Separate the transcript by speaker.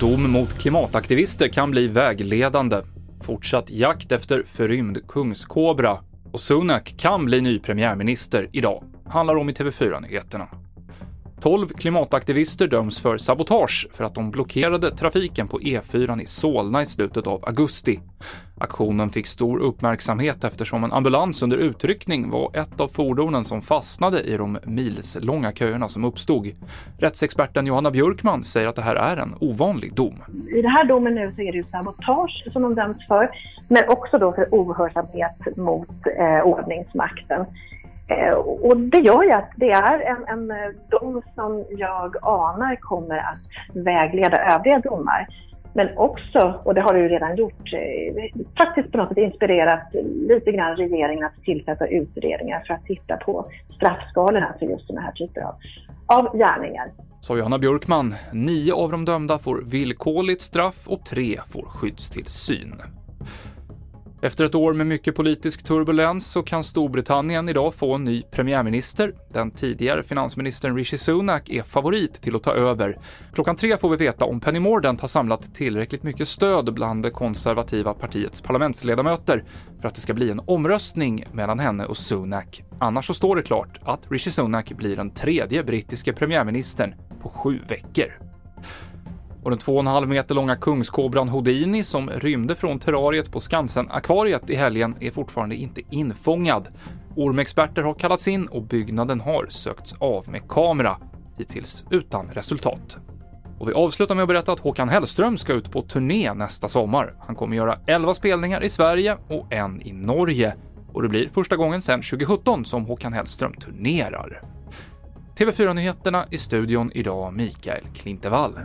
Speaker 1: Dom mot klimataktivister kan bli vägledande. Fortsatt jakt efter förrymd kungskobra. Och Sunak kan bli ny premiärminister idag. Handlar om i TV4-nyheterna. 12 klimataktivister döms för sabotage för att de blockerade trafiken på E4 i Solna i slutet av augusti. Aktionen fick stor uppmärksamhet eftersom en ambulans under utryckning var ett av fordonen som fastnade i de milslånga köerna som uppstod. Rättsexperten Johanna Björkman säger att det här är en ovanlig dom.
Speaker 2: I den här domen nu så är det ju sabotage som de döms för, men också då för ohörsamhet mot eh, ordningsmakten. Eh, och det gör ju att det är en, en eh, dom som jag anar kommer att vägleda övriga domar. Men också, och det har det ju redan gjort, eh, faktiskt på något sätt inspirerat lite grann regeringen att tillsätta utredningar för att titta på straffskalorna för just sådana här typer av, av gärningar.
Speaker 1: Sa Johanna Björkman. Nio av de dömda får villkorligt straff och tre får skyddstillsyn. Efter ett år med mycket politisk turbulens så kan Storbritannien idag få en ny premiärminister. Den tidigare finansministern Rishi Sunak är favorit till att ta över. Klockan tre får vi veta om Penny Mordaunt har samlat tillräckligt mycket stöd bland det konservativa partiets parlamentsledamöter för att det ska bli en omröstning mellan henne och Sunak. Annars så står det klart att Rishi Sunak blir den tredje brittiske premiärministern på sju veckor. Och den 2,5 meter långa kungskobran Houdini som rymde från terrariet på Skansen-akvariet i helgen är fortfarande inte infångad. Ormexperter har kallats in och byggnaden har sökts av med kamera, hittills utan resultat. Och vi avslutar med att berätta att Håkan Hellström ska ut på turné nästa sommar. Han kommer göra 11 spelningar i Sverige och en i Norge. Och det blir första gången sedan 2017 som Håkan Hellström turnerar. TV4-nyheterna i studion idag, Mikael Klintevall.